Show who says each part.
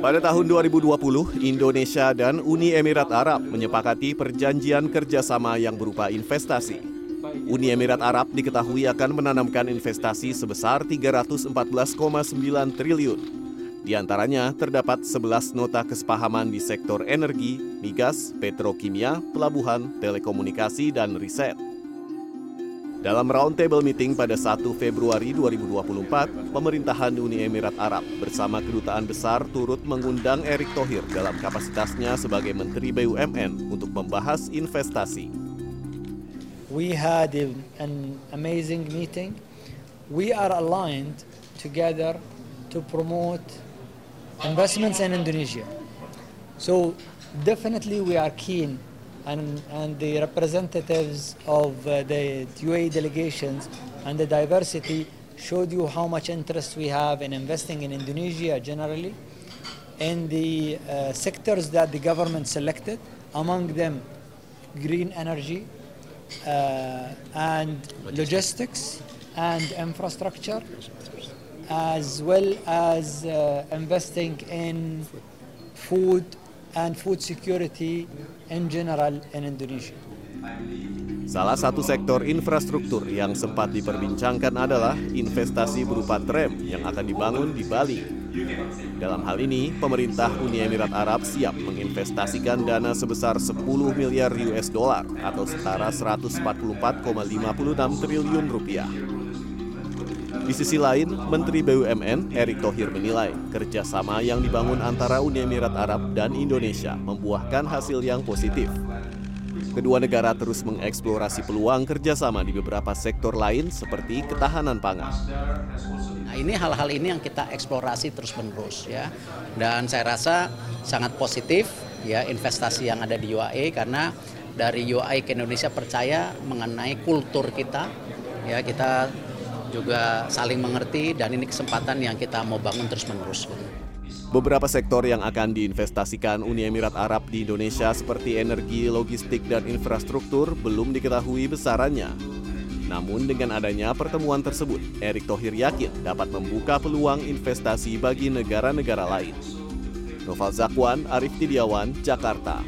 Speaker 1: Pada tahun 2020, Indonesia dan Uni Emirat Arab menyepakati perjanjian kerjasama yang berupa investasi. Uni Emirat Arab diketahui akan menanamkan investasi sebesar 314,9 triliun. Di antaranya terdapat 11 nota kesepahaman di sektor energi, migas, petrokimia, pelabuhan, telekomunikasi, dan riset. Dalam roundtable meeting pada 1 Februari 2024, pemerintahan Uni Emirat Arab bersama kedutaan besar turut mengundang Erick Thohir dalam kapasitasnya sebagai Menteri BUMN untuk membahas investasi.
Speaker 2: We had an amazing meeting. We are aligned together to promote investments in Indonesia. So definitely we are keen and, and the representatives of uh, the UAE delegations and the diversity showed you how much interest we have in investing in Indonesia generally, in the uh, sectors that the government selected, among them green energy uh, and logistics and infrastructure, as well as uh, investing in food and food security in general in Indonesia.
Speaker 1: Salah satu sektor infrastruktur yang sempat diperbincangkan adalah investasi berupa tram yang akan dibangun di Bali. Dalam hal ini, pemerintah Uni Emirat Arab siap menginvestasikan dana sebesar 10 miliar US dollar atau setara 144,56 triliun rupiah. Di sisi lain, Menteri BUMN Erick Thohir menilai kerjasama yang dibangun antara Uni Emirat Arab dan Indonesia membuahkan hasil yang positif. Kedua negara terus mengeksplorasi peluang kerjasama di beberapa sektor lain seperti ketahanan pangan.
Speaker 3: Nah, ini hal-hal ini yang kita eksplorasi terus-menerus ya. Dan saya rasa sangat positif ya investasi yang ada di UAE karena dari UAE ke Indonesia percaya mengenai kultur kita ya kita juga saling mengerti dan ini kesempatan yang kita mau bangun terus-menerus.
Speaker 1: Beberapa sektor yang akan diinvestasikan Uni Emirat Arab di Indonesia seperti energi, logistik, dan infrastruktur belum diketahui besarannya. Namun dengan adanya pertemuan tersebut, Erick Thohir yakin dapat membuka peluang investasi bagi negara-negara lain. Noval Zakwan, Arif Tidiawan, Jakarta.